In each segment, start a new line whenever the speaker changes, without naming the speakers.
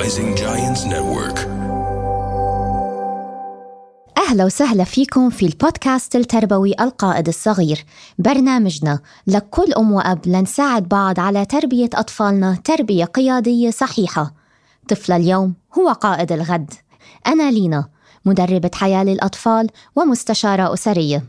Rising Giants Network.
أهلا وسهلا فيكم في البودكاست التربوي القائد الصغير. برنامجنا لكل أم وأب لنساعد بعض على تربية أطفالنا تربية قيادية صحيحة. طفل اليوم هو قائد الغد. أنا لينا مدربة حياة للأطفال ومستشارة أسرية.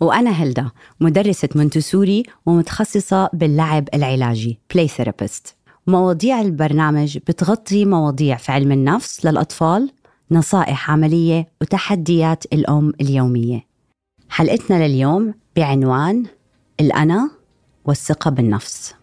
وأنا هلدا مدرسة مونتسوري ومتخصصة باللعب العلاجي play therapist مواضيع البرنامج بتغطي مواضيع في علم النفس للأطفال نصائح عملية وتحديات الأم اليومية. حلقتنا لليوم بعنوان الأنا والثقة بالنفس.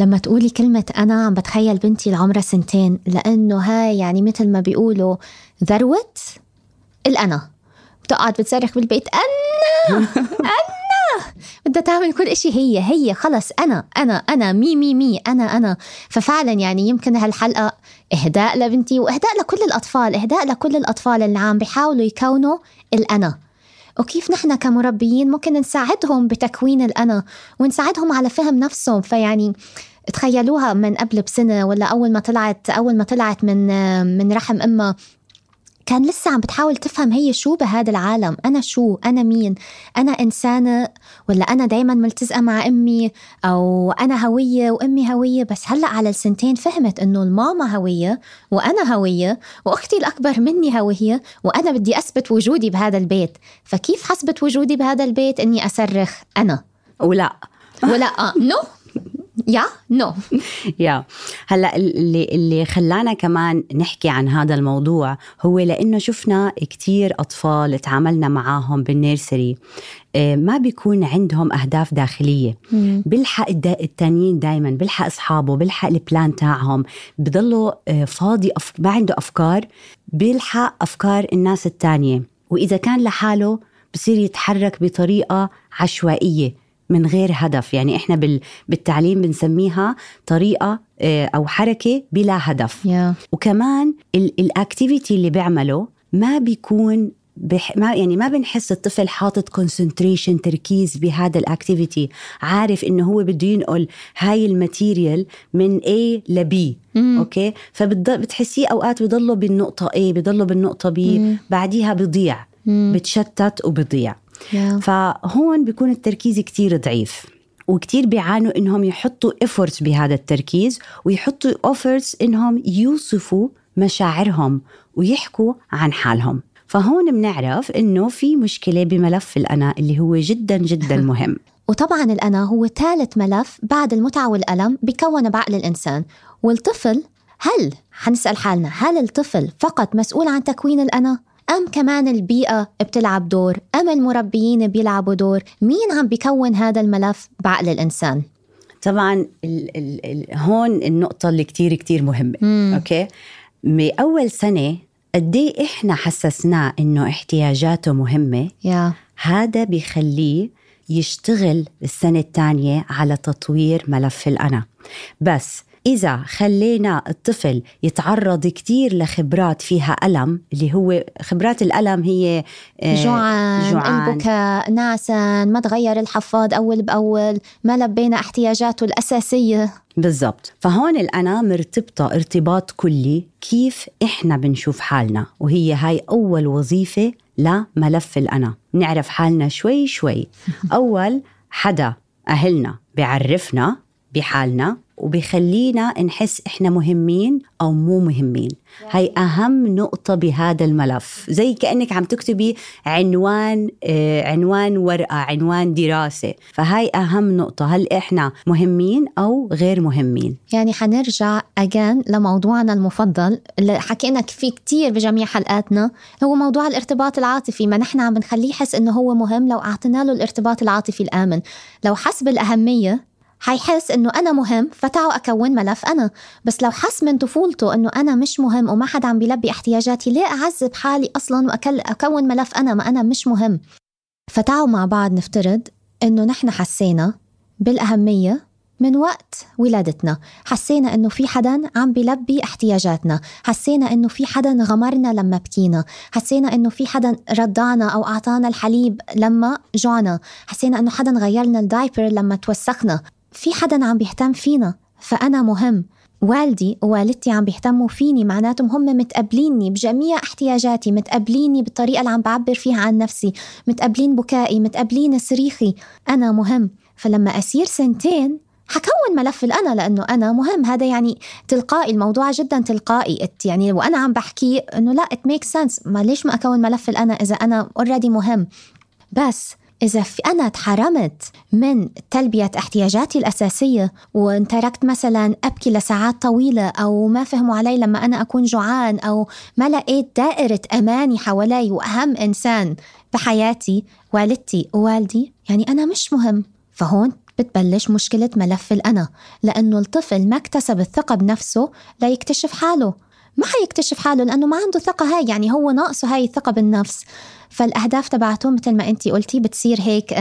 لما تقولي كلمة أنا عم بتخيل بنتي العمرة سنتين لأنه هاي يعني مثل ما بيقولوا ذروة الأنا. بتقعد بتصرخ بالبيت أنا! أنا! بدها تعمل كل إشي هي هي خلص أنا أنا أنا مي مي مي أنا أنا. ففعلا يعني يمكن هالحلقة إهداء لبنتي وإهداء لكل الأطفال إهداء لكل الأطفال اللي عم بيحاولوا يكونوا الأنا. وكيف نحن كمربيين ممكن نساعدهم بتكوين الأنا ونساعدهم على فهم نفسهم. فيعني تخيلوها من قبل بسنة ولا أول ما طلعت أول ما طلعت من من رحم أمها. كان لسه عم بتحاول تفهم هي شو بهذا العالم. أنا شو؟ أنا مين؟ أنا إنسانة ولا أنا دايما ملتزقة مع أمي أو أنا هوية وأمي هوية؟ بس هلأ على السنتين فهمت إنه الماما هوية وأنا هوية وأختي الأكبر مني هوية وأنا بدي أثبت وجودي بهذا البيت. فكيف حسبت وجودي بهذا البيت إني أصرخ أنا؟
ولا.
ولا نو. يا نو
يا هلا اللي اللي خلانا كمان نحكي عن هذا الموضوع هو لأنه شفنا كتير أطفال تعاملنا معاهم بال nursery. آه، ما بيكون عندهم أهداف داخلية. بيلحق التانيين دائما بيلحق أصحابه بيلحق ال plan تاعهم. بضلوا آه، فاضي أف... ما عنده أفكار بيلحق أفكار الناس التانية. وإذا كان لحاله بصير يتحرك بطريقة عشوائية. من غير هدف يعني إحنا بالتعليم بنسميها طريقة آه، أو حركة بلا هدف
yeah.
وكمان ال activity اللي بيعمله ما بيكون بح... ما يعني ما بنحس الطفل حاطط concentration تركيز بهذا ال activity عارف إنه هو بده ينقل هاي ال material من A ل B
مم.
أوكي فبتحسيه أوقات بضله بالنقطة A بضله بالنقطة B
مم.
بعديها بضيع
مم.
بتشتت وبضيع
Yeah.
فهون بيكون التركيز كتير ضعيف وكتير بيعانوا إنهم يحطوا efforts بهذا التركيز ويحطوا efforts إنهم يوصفوا مشاعرهم ويحكوا عن حالهم فهون بنعرف إنه في مشكلة بملف الأنا اللي هو جدا جدا مهم
وطبعا الأنا هو ثالث ملف بعد المتعة والألم بكون بعقل الإنسان والطفل هل حنسأل حالنا هل الطفل فقط مسؤول عن تكوين الأنا؟ أم كمان البيئة بتلعب دور؟ أم المربيين بيلعبوا دور؟ مين عم بيكون هذا الملف بعقل الإنسان؟
طبعا ال ال ال هون النقطة اللي كتير كتير مهمة
مم.
أوكي بأول سنة قد إيه إحنا حسسناه إنه احتياجاته مهمة
يا
هذا بيخليه يشتغل السنة الثانية على تطوير ملف الأنا بس إذا خلينا الطفل يتعرض كتير لخبرات فيها ألم اللي هو خبرات الألم هي آه،
جوعان,
جوعان.
البكاء ناسا ما تغير الحفاض أول بأول ما لبينا احتياجاته الأساسية.
بالضبط. فهون الأنا مرتبطة ارتباط كلي كيف إحنا بنشوف حالنا وهي هاي أول وظيفة لملف الأنا. نعرف حالنا شوي شوي. أول حدا أهلنا بيعرفنا بحالنا وبيخلينا نحس إحنا مهمين أو مو مهمين. هاي أهم نقطة بهذا الملف. زي كأنك عم تكتبي عنوان آه، عنوان ورقة عنوان دراسة. فهاي أهم نقطة. هل إحنا مهمين أو غير مهمين؟
يعني حنرجع أجان لموضوعنا المفضل اللي حكينا فيه كتير بجميع حلقاتنا. هو موضوع الارتباط العاطفي. ما نحن عم بنخليه يحس إنه هو مهم لو أعطينا له الارتباط العاطفي الآمن. لو حس بالأهمية حيحس إنه أنا مهم فتعوا أكون ملف أنا. بس لو حس من طفولته إنه أنا مش مهم وما حدا عم بيلبي احتياجاتي ليه أعذب حالي أصلا واكون ملف أنا؟ ما أنا مش مهم. فتعوا مع بعض نفترض إنه نحن حسينا بالأهمية من وقت ولادتنا. حسينا إنه في حدا عم بيلبي احتياجاتنا. حسينا إنه في حدا غمرنا لما بكينا. حسينا إنه في حدا رضعنا أو أعطانا الحليب لما جوعنا حسينا إنه حدا غير لنا الدايبر لما توسخنا. في حدا عم بيهتم فينا فأنا مهم. والدي ووالدتي عم بيهتموا فيني معناتهم هم متقبليني بجميع احتياجاتي متقبليني بالطريقة اللي عم بعبر فيها عن نفسي متقبلين بكائي متقبلين صريخي. أنا مهم. فلما أسير سنتين حكون ملف الأنا لأنه أنا مهم. هذا يعني تلقائي الموضوع جدا تلقائي. يعني وأنا عم بحكي أنه لا it makes sense. ما ليش ما أكون ملف الأنا إذا أنا already مهم؟ بس إذا في أنا تحرمت من تلبية احتياجاتي الأساسية وانتركت مثلا أبكي لساعات طويلة أو ما فهموا علي لما أنا أكون جوعان أو ما لقيت دائرة أماني حوالي وأهم إنسان بحياتي والدتي ووالدي يعني أنا مش مهم. فهون بتبلش مشكلة ملف الأنا لأنه الطفل ما اكتسب الثقة بنفسه ليكتشف حاله. ما حيكتشف حاله لأنه ما عنده ثقة هاي يعني هو ناقصه هاي الثقة بالنفس. فالأهداف تبعته مثل ما انت قلتي بتصير هيك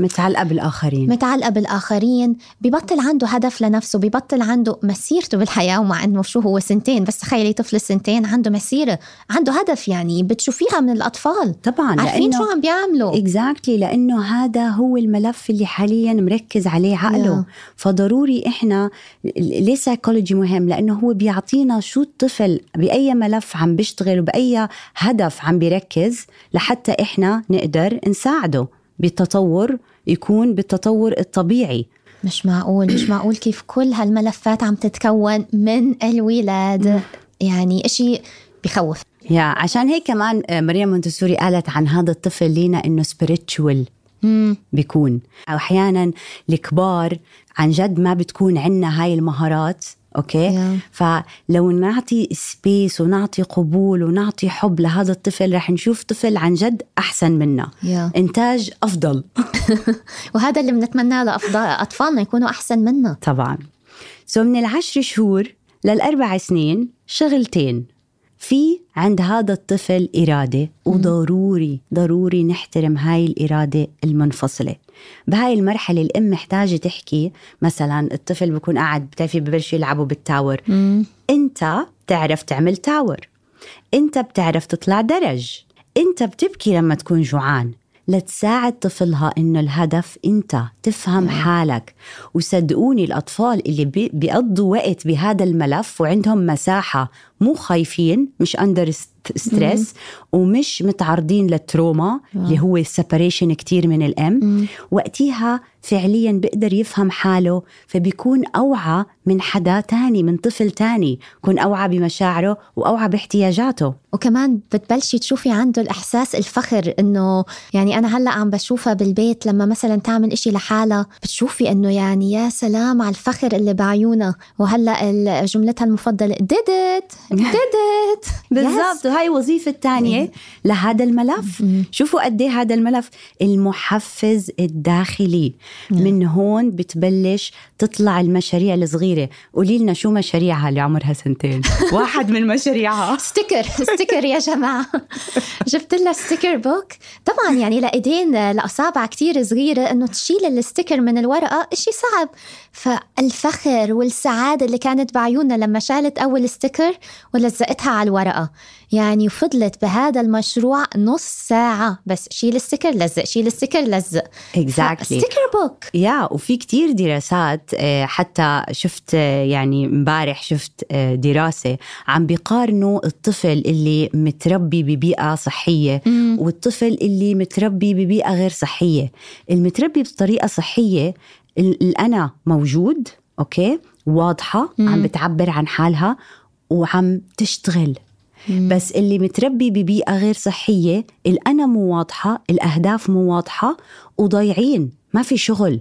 متعلقة بالآخرين.
متعلقة بالآخرين. ببطل عنده هدف لنفسه ببطل عنده مسيرته بالحياة ومع إنه شو هو سنتين بس تخيلي طفل السنتين عنده مسيره عنده هدف يعني بتشوفيها من الأطفال.
طبعا
عارفين شو عم بيعملوا.
exactly exactly لأنه هذا هو الملف اللي حاليا مركز عليه عقله. Yeah. فضروري إحنا ليه سايكولوجي مهم؟ لأنه هو بيعطينا شو الطفل بأي ملف عم بيشتغل وبأي هدف عم بيركز. لحتى إحنا نقدر نساعده بالتطور يكون بالتطور الطبيعي.
مش معقول مش معقول كيف كل هالملفات عم تتكون من الولادة يعني إشي بخوف.
يا عشان هيك كمان آه، مريم مونتسوري قالت عن هذا الطفل لنا إنه spiritual بيكون. أو أحيانا الكبار عن جد ما بتكون عندنا هاي المهارات. أوكي؟ Yeah. فلو نعطي space ونعطي قبول ونعطي حب لهذا الطفل رح نشوف طفل عن جد أحسن منا.
Yeah.
إنتاج أفضل.
وهذا اللي بنتمناه لاطفالنا يكونوا أحسن منا.
طبعا. so من العشر شهور للأربع سنين شغلتين. في عند هذا الطفل إرادة وضروري ضروري نحترم هاي الإرادة المنفصلة. بهاي المرحلة الأم محتاجة تحكي مثلا الطفل بكون قاعد بتعرفي ببلشوا يلعبوا بال tower.
مم.
أنت بتعرف تعمل tower. أنت بتعرف تطلع درج. أنت بتبكي لما تكون جوعان. لتساعد طفلها إنه الهدف أنت تفهم حالك. وصدقوني الأطفال اللي بيقضوا وقت بهذا الملف وعندهم مساحة مو خايفين مش under stress ومش متعرضين لل trauma اللي هو ال separation كتير من الأم. وقتها فعليا بيقدر يفهم حاله فبيكون أوعى من حدا تاني من طفل تاني يكون أوعى بمشاعره وأوعى باحتياجاته.
وكمان بتبلشي تشوفي عنده الإحساس الفخر إنه يعني أنا هلأ عم بشوفها بالبيت لما مثلا تعمل إشي لحالها. بتشوفي إنه يعني يا سلام على الفخر اللي بعيونها. وهلأ جملتها المفضلة did
بالضبط. وهي وظيفة تانية لهذا الملف. شوفوا قد إيه هذا الملف المحفز الداخلي. من هون بتبلش تطلع المشاريع الصغيرة. قولي لنا شو مشاريعها اللي عمرها سنتين؟ واحد من مشاريعها.
sticker sticker يا جماعة. جبت لها sticker book طبعا يعني لإيدين لأصابع كتير صغيرة إنه تشيل ال sticker من الورقة إشي صعب. فالفخر والسعادة اللي كانت بعيوننا لما شالت أول sticker ولزقتها على الورقة. يعني فضلت بهذا المشروع نص ساعة. بس شيل ال sticker لزق شيل ال sticker لزق.
Exactly.
sticker
book. yeah, وفي كتير دراسات آه، حتى شفت آه، يعني امبارح شفت آه، دراسة عم بيقارنوا الطفل اللي متربي ببيئة صحية
مم.
والطفل اللي متربي ببيئة غير صحية. المتربي بطريقة صحية الأنا موجود أوكي؟ واضحة
مم.
عم بتعبر عن حالها. وعم تشتغل.
مم.
بس اللي متربي ببيئة غير صحية الأنا مو واضحة الأهداف مو واضحة وضايعين ما في شغل.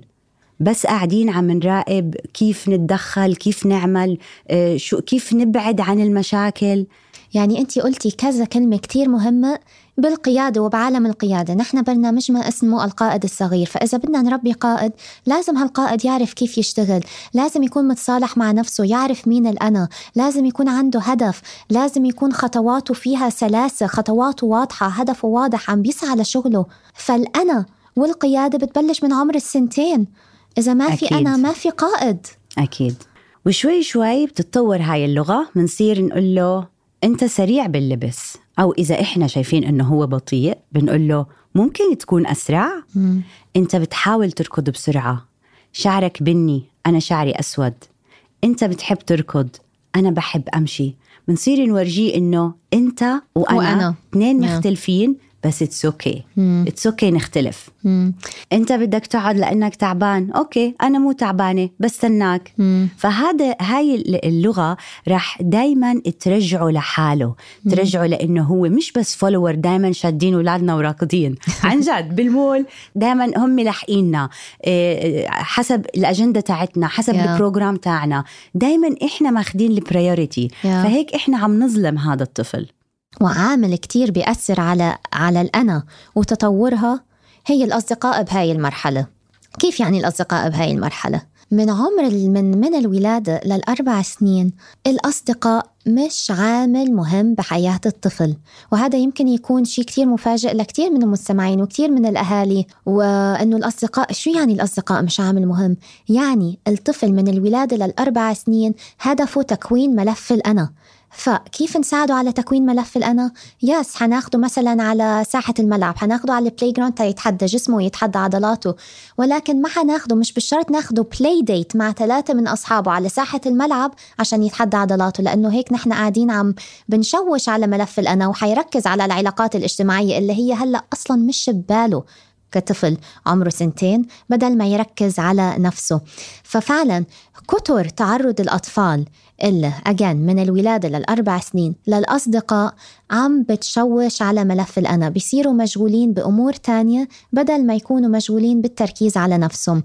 بس قاعدين عم نراقب كيف نتدخل كيف نعمل آه، شو كيف نبعد عن المشاكل.
يعني أنت قلتي كذا كلمة كتير مهمة بالقيادة وبعالم القيادة. نحن برنامجنا اسمه القائد الصغير. فإذا بدنا نربي قائد لازم هالقائد يعرف كيف يشتغل. لازم يكون متصالح مع نفسه يعرف مين الأنا. لازم يكون عنده هدف. لازم يكون خطواته فيها سلاسة خطواته واضحة هدفه واضح عم بيسعى لشغله. فالأنا والقيادة بتبلش من عمر السنتين. إذا ما في
أكيد.
أنا ما في قائد.
أكيد. وشوي شوي بتتطور هاي اللغة. بنصير نقول له أنت سريع باللبس. أو إذا إحنا شايفين إنه هو بطيء بنقول له ممكن تكون أسرع؟ أنت بتحاول تركض بسرعة. شعرك بني أنا شعري أسود. أنت بتحب تركض أنا بحب أمشي. بنصير نورجيه إنه أنت وأنا,
وأنا.
اثنين
Yeah.
مختلفين. بس it's okay it's okay نختلف.
مم.
انت بدك تقعد لأنك تعبان. okay أنا مو تعبانة بستناك فهذا هاي اللغة راح دائما ترجعه لحاله. ترجعه لإنه هو مش بس follower دائما شادين اولادنا وراكضين عن جد بالمول دائما هم لاحقيننا إيه، حسب الأجندة تاعتنا حسب
Yeah.
ال program تاعنا. دائما إحنا ماخذين ال priority فهيك إحنا عم نظلم هذا الطفل.
وعامل كتير بيأثر على على الأنا وتطورها هي الأصدقاء بهاي المرحلة كيف يعني الأصدقاء بهاي المرحلة؟ من عمر من من الولادة للأربع سنين الأصدقاء مش عامل مهم بحياة الطفل وهذا يمكن يكون شيء كتير مفاجئ لكتير من المستمعين وكتير من الأهالي وأنه الأصدقاء شو يعني الأصدقاء مش عامل مهم؟ يعني الطفل من الولادة للأربع سنين هدفه تكوين ملف الأنا فكيف نساعده على تكوين ملف الأنا؟ yes حناخده مثلا على ساحة الملعب حناخده على ال playground تيتحدى جسمه ويتحدى عضلاته ولكن ما حناخده مش بالشرط ناخده play date مع ثلاثة من أصحابه على ساحة الملعب عشان يتحدى عضلاته لأنه هيك نحن قاعدين عم بنشوش على ملف الأنا وحيركز على العلاقات الاجتماعية اللي هي هلأ أصلا مش بباله كطفل عمره سنتين بدل ما يركز على نفسه ففعلا كتر تعرض الأطفال اللي أجان من الولادة للأربع سنين. للأصدقاء عم بتشوش على ملف الأنا بيصيروا مشغولين بأمور تانية بدل ما يكونوا مشغولين بالتركيز على نفسهم.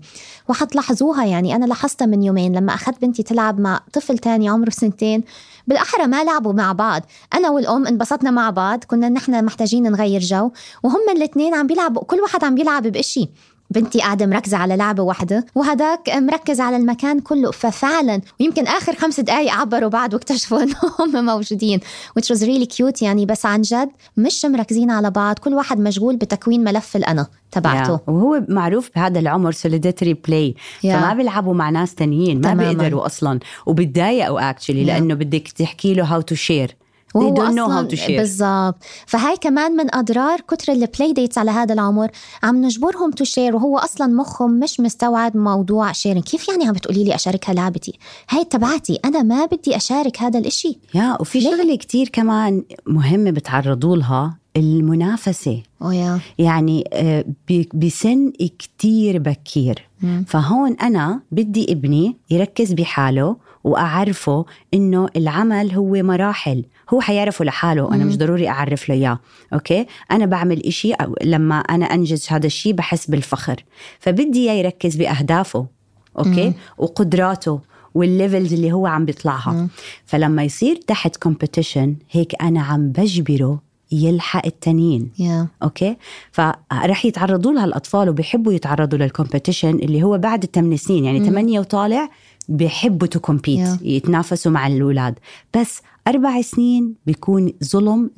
وحتلاحظوها يعني أنا لاحظتها من يومين لما أخذت بنتي تلعب مع طفل تاني عمره سنتين بالأحرى ما لعبوا مع بعض. أنا والأم انبسطنا مع بعض كنا نحن محتاجين نغير جو وهم الاثنين عم بيلعبوا كل واحد عم بيلعب بإشي. بنتي قاعدة مركزة على لعبة واحدة وهداك مركز على المكان كله ففعلا ويمكن آخر خمس دقايق عبروا بعض واكتشفوا إنه هم موجودين which was really cute يعني بس عن جد مش مركزين على بعض كل واحد مشغول بتكوين ملف الأنا تبعته
Yeah. وهو معروف بهذا العمر solitary play
Yeah.
فما بيلعبوا مع ناس تانيين ما
تماماً.
بيقدروا أصلا وبتضايقوا actually
Yeah.
لأنه بدك تحكي له how to share they don't know how to share.
بالضبط. فهاي كمان من أضرار كتر ال play dates على هذا العمر. عم نجبرهم to share وهو أصلا مخهم مش مستوعب موضوع sharing كيف يعني عم بتقولي لي أشاركها لعبتي؟ هاي تبعتي. أنا ما بدي أشارك هذا الإشي.
يا وفي؟ شغلة كتير كمان مهمة بتعرضوا لها المنافسة.
ويا
يعني آه، بسن كتير بكير. فهون أنا بدي ابني يركز بحاله وأعرفه إنه العمل هو مراحل. هو حيعرفه لحاله أنا مش ضروري أعرف له إياه أوكي؟ أنا بعمل إشي أو لما أنا أنجز هذا الشيء بحس بالفخر. فبدي إياه يركز بأهدافه okay؟ وقدراته وال levels اللي هو عم بيطلعها. فلما يصير تحت competition هيك أنا عم بجبره يلحق التانيين
yeah
okay؟ فرح يتعرضوا لها الاطفال وبيحبوا يتعرضوا لل competition اللي هو بعد الثمان سنين يعني ثمانية وطالع بيحبوا to compete
Yeah.
يتنافسوا مع الأولاد بس أربع سنين بيكون ظلم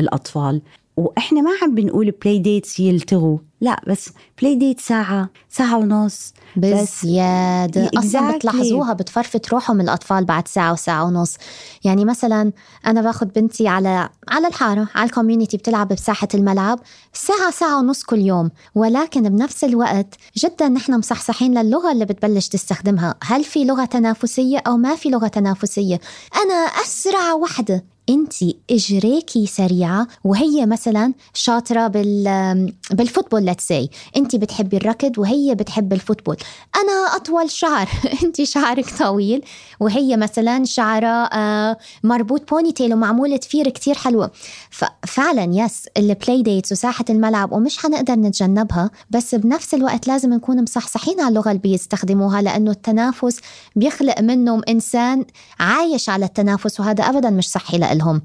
للأطفال وإحنا ما عم بنقول play dates يلتغوا. لا بس play date ساعة ساعة ونص بس
بزيادة. أصلا
Exactly.
بتلاحظوها بتفرفت روحهم الأطفال بعد ساعة وساعة ونص. يعني مثلا أنا باخد بنتي على على الحارة على ال community بتلعب بساحة الملعب ساعة ساعة ونص كل يوم. ولكن بنفس الوقت جدا نحن مصحصحين للغة اللي بتبلش تستخدمها. هل في لغة تنافسية أو ما في لغة تنافسية؟ أنا أسرع وحدة. انت اجريكي سريعة وهي مثلا شاطرة بال بال football let's see انت بتحبي الركض وهي بتحب ال football. أنا أطول شعر انت شعرك طويل وهي مثلا شعرها آه، مربوط ponytail ومعمولة ضفيرة كتير حلوة. ففعلا yes ال play dates وساحة الملعب ومش حنقدر نتجنبها. بس بنفس الوقت لازم نكون مصحصحين على اللغة اللي بيستخدموها لأنه التنافس بيخلق منهم إنسان عايش على التنافس وهذا ابدا مش صحي لهم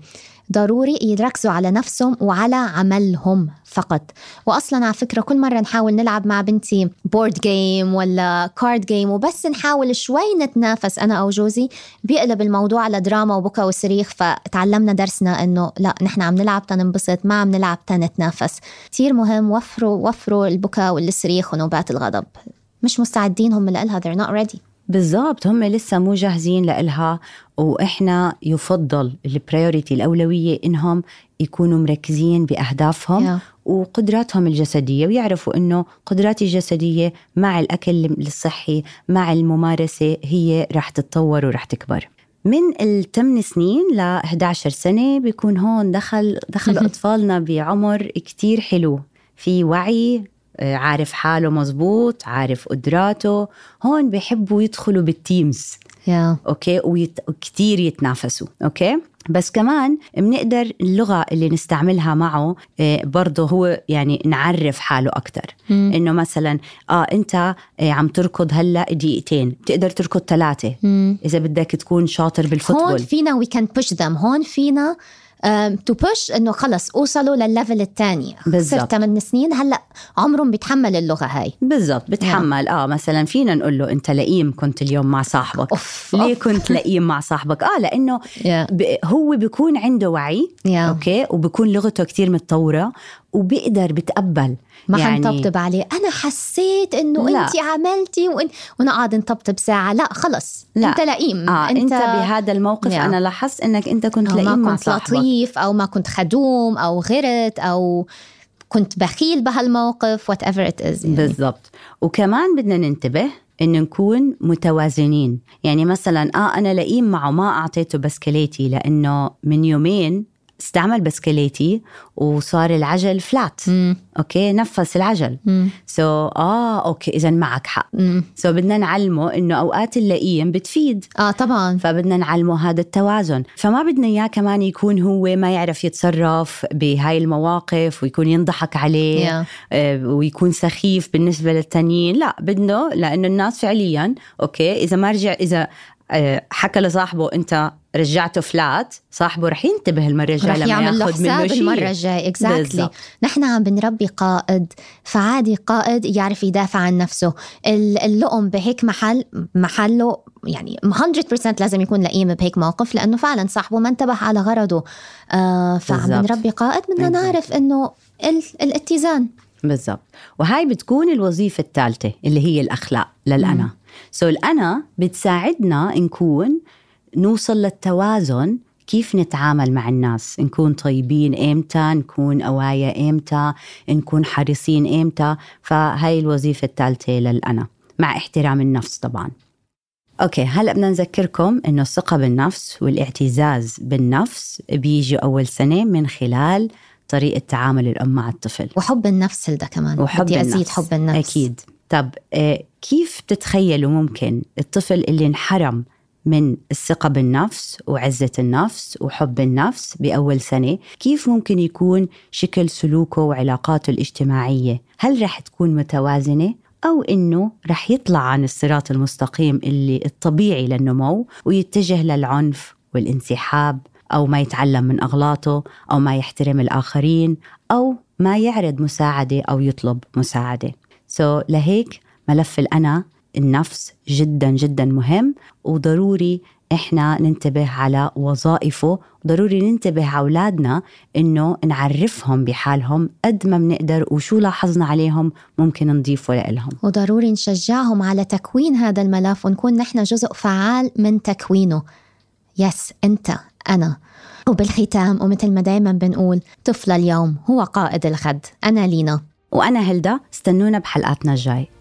ضروري يركزوا على نفسهم وعلى عملهم فقط. واصلا على فكرة كل مرة نحاول نلعب مع بنتي board game ولا card game وبس نحاول شوي نتنافس أنا أو جوزي بيقلب الموضوع على دراما وبكى وصريخ فتعلمنا درسنا إنه لا نحن عم نلعب تننبسط ما عم نلعب تنتنافس. كثير مهم وفروا وفروا البكاء والصريخ ونوبات الغضب. مش مستعدين هم لها they're not ready.
بالضبط هم لسه مو جاهزين لإلها وإحنا يفضل البريوريتي الأولوية إنهم يكونوا مركزين بأهدافهم
Yeah.
وقدراتهم الجسدية ويعرفوا إنه قدراتي الجسدية مع الأكل الصحي مع الممارسة هي رح تتطور ورح تكبر. من الثمان سنين ل 11 سنة بيكون هون دخل دخل أطفالنا بعمر كتير حلو. في وعي عارف حاله مزبوط عارف قدراته. هون بيحبوا يدخلوا بال teams
yeah.
okay؟ wait... وكتير يتنافسوا. okay؟ بس كمان بنقدر اللغة اللي نستعملها معه آه، برضه هو يعني نعرف حاله أكتر. إنه مثلا آه أنت آه، عم تركض هلأ دقيقتين. بتقدر تركض ثلاثة. إذا بدك تكون شاطر
هون
بال football
فينا we can push them. هون فينا to push إنه خلص أوصلوا لل level الثاني
بالضبط.
صرت 8 سنين هلأ عمرهم بيتحمل اللغة هاي
بالضبط بتحمل آه مثلا فينا نقول له أنت لئيم كنت اليوم مع صاحبك
أوف،
ليه
أوف.
كنت لئيم مع صاحبك آه لأنه
Yeah.
ب... هو بيكون عنده وعي
Yeah.
okay وبكون لغته كتير متطورة وبيقدر بتقبل
ما يعني حنطبطب عليه. أنا حسيت
إنه.
انت عملتي وإن... ونقعد نطبطب ساعة. لا خلص.
لا.
أنت لئيم
آه أنت, أنت بهذا الموقف
Yeah.
أنا لاحظت إنك أنت كنت لئيم
ما كنت لطيف أو ما كنت خدوم أو غرت أو كنت بخيل بهالموقف whatever it is
بالضبط. وكمان بدنا ننتبه انه نكون متوازنين. يعني مثلا آه أنا لئيم معه ما أعطيته بسكليتي لأنه من يومين استعمل بسكليتي وصار العجل flat okay؟ نفس العجل. so, آه okay اذا معك حق. so, بدنا نعلمه إنه أوقات اللئيم بتفيد.
آه طبعا.
فبدنا نعلمه هذا التوازن. فما بدنا إياه كمان يكون هو ما يعرف يتصرف بهاي المواقف ويكون ينضحك عليه
Yeah.
آه، ويكون سخيف بالنسبة للتانيين. لا بدنا لأنه الناس فعليا okay إذا ما رجع إذا آه، حكى لصاحبه أنت رجعته flat صاحبه رح ينتبه المره الجايه
رح
لما
يعمل له
منه
حساب
شيء.
المرة الجاية
exactly.
نحن عم بنربي قائد. فعادي قائد يعرف يدافع عن نفسه. ال- اللؤم بهيك محل محله يعني 100% لازم يكون لئيم بهيك موقف لأنه فعلا صاحبه ما انتبه على غرضه. آه فعم. بنربي قائد بدنا. نعرف إنه ال- الاتزان.
بالضبط. وهاي بتكون الوظيفة الثالثة اللي هي الأخلاق للأنا. so الأنا بتساعدنا نكون نوصل للتوازن كيف نتعامل مع الناس؟ نكون طيبين إمتى؟ نكون أوايا إمتى؟ نكون حريصين إمتى؟ فهاي الوظيفة الثالثة للأنا مع احترام النفس طبعا. okay هلأ بدنا نذكركم إنه الثقة بالنفس والإعتزاز بالنفس بيجي أول سنة من خلال طريقة تعامل الأم مع الطفل.
وحب النفس ده كمان.
وحب
بدي أزيد
النفس.
حب النفس.
أكيد. طب آه، كيف تتخيلوا ممكن الطفل اللي انحرم من الثقة بالنفس وعزة النفس وحب النفس بأول سنة. كيف ممكن يكون شكل سلوكه وعلاقاته الاجتماعية؟ هل رح تكون متوازنة؟ أو إنه رح يطلع عن الصراط المستقيم اللي الطبيعي للنمو ويتجه للعنف والانسحاب أو ما يتعلم من أغلاطه أو ما يحترم الآخرين أو ما يعرض مساعدة أو يطلب مساعدة. سو so, لهيك ملف الأنا النفس جدا جدا مهم وضروري إحنا ننتبه على وظائفه ضروري ننتبه على أولادنا إنه نعرفهم بحالهم قد ما بنقدر وشو لاحظنا عليهم ممكن نضيفه لهم
وضروري نشجعهم على تكوين هذا الملف ونكون نحن جزء فعال من تكوينه. يس أنت أنا. وبالختام ومثل ما دايما بنقول طفل اليوم هو قائد الغد. أنا لينا.
وأنا هلدا استنونا بحلقاتنا الجاي.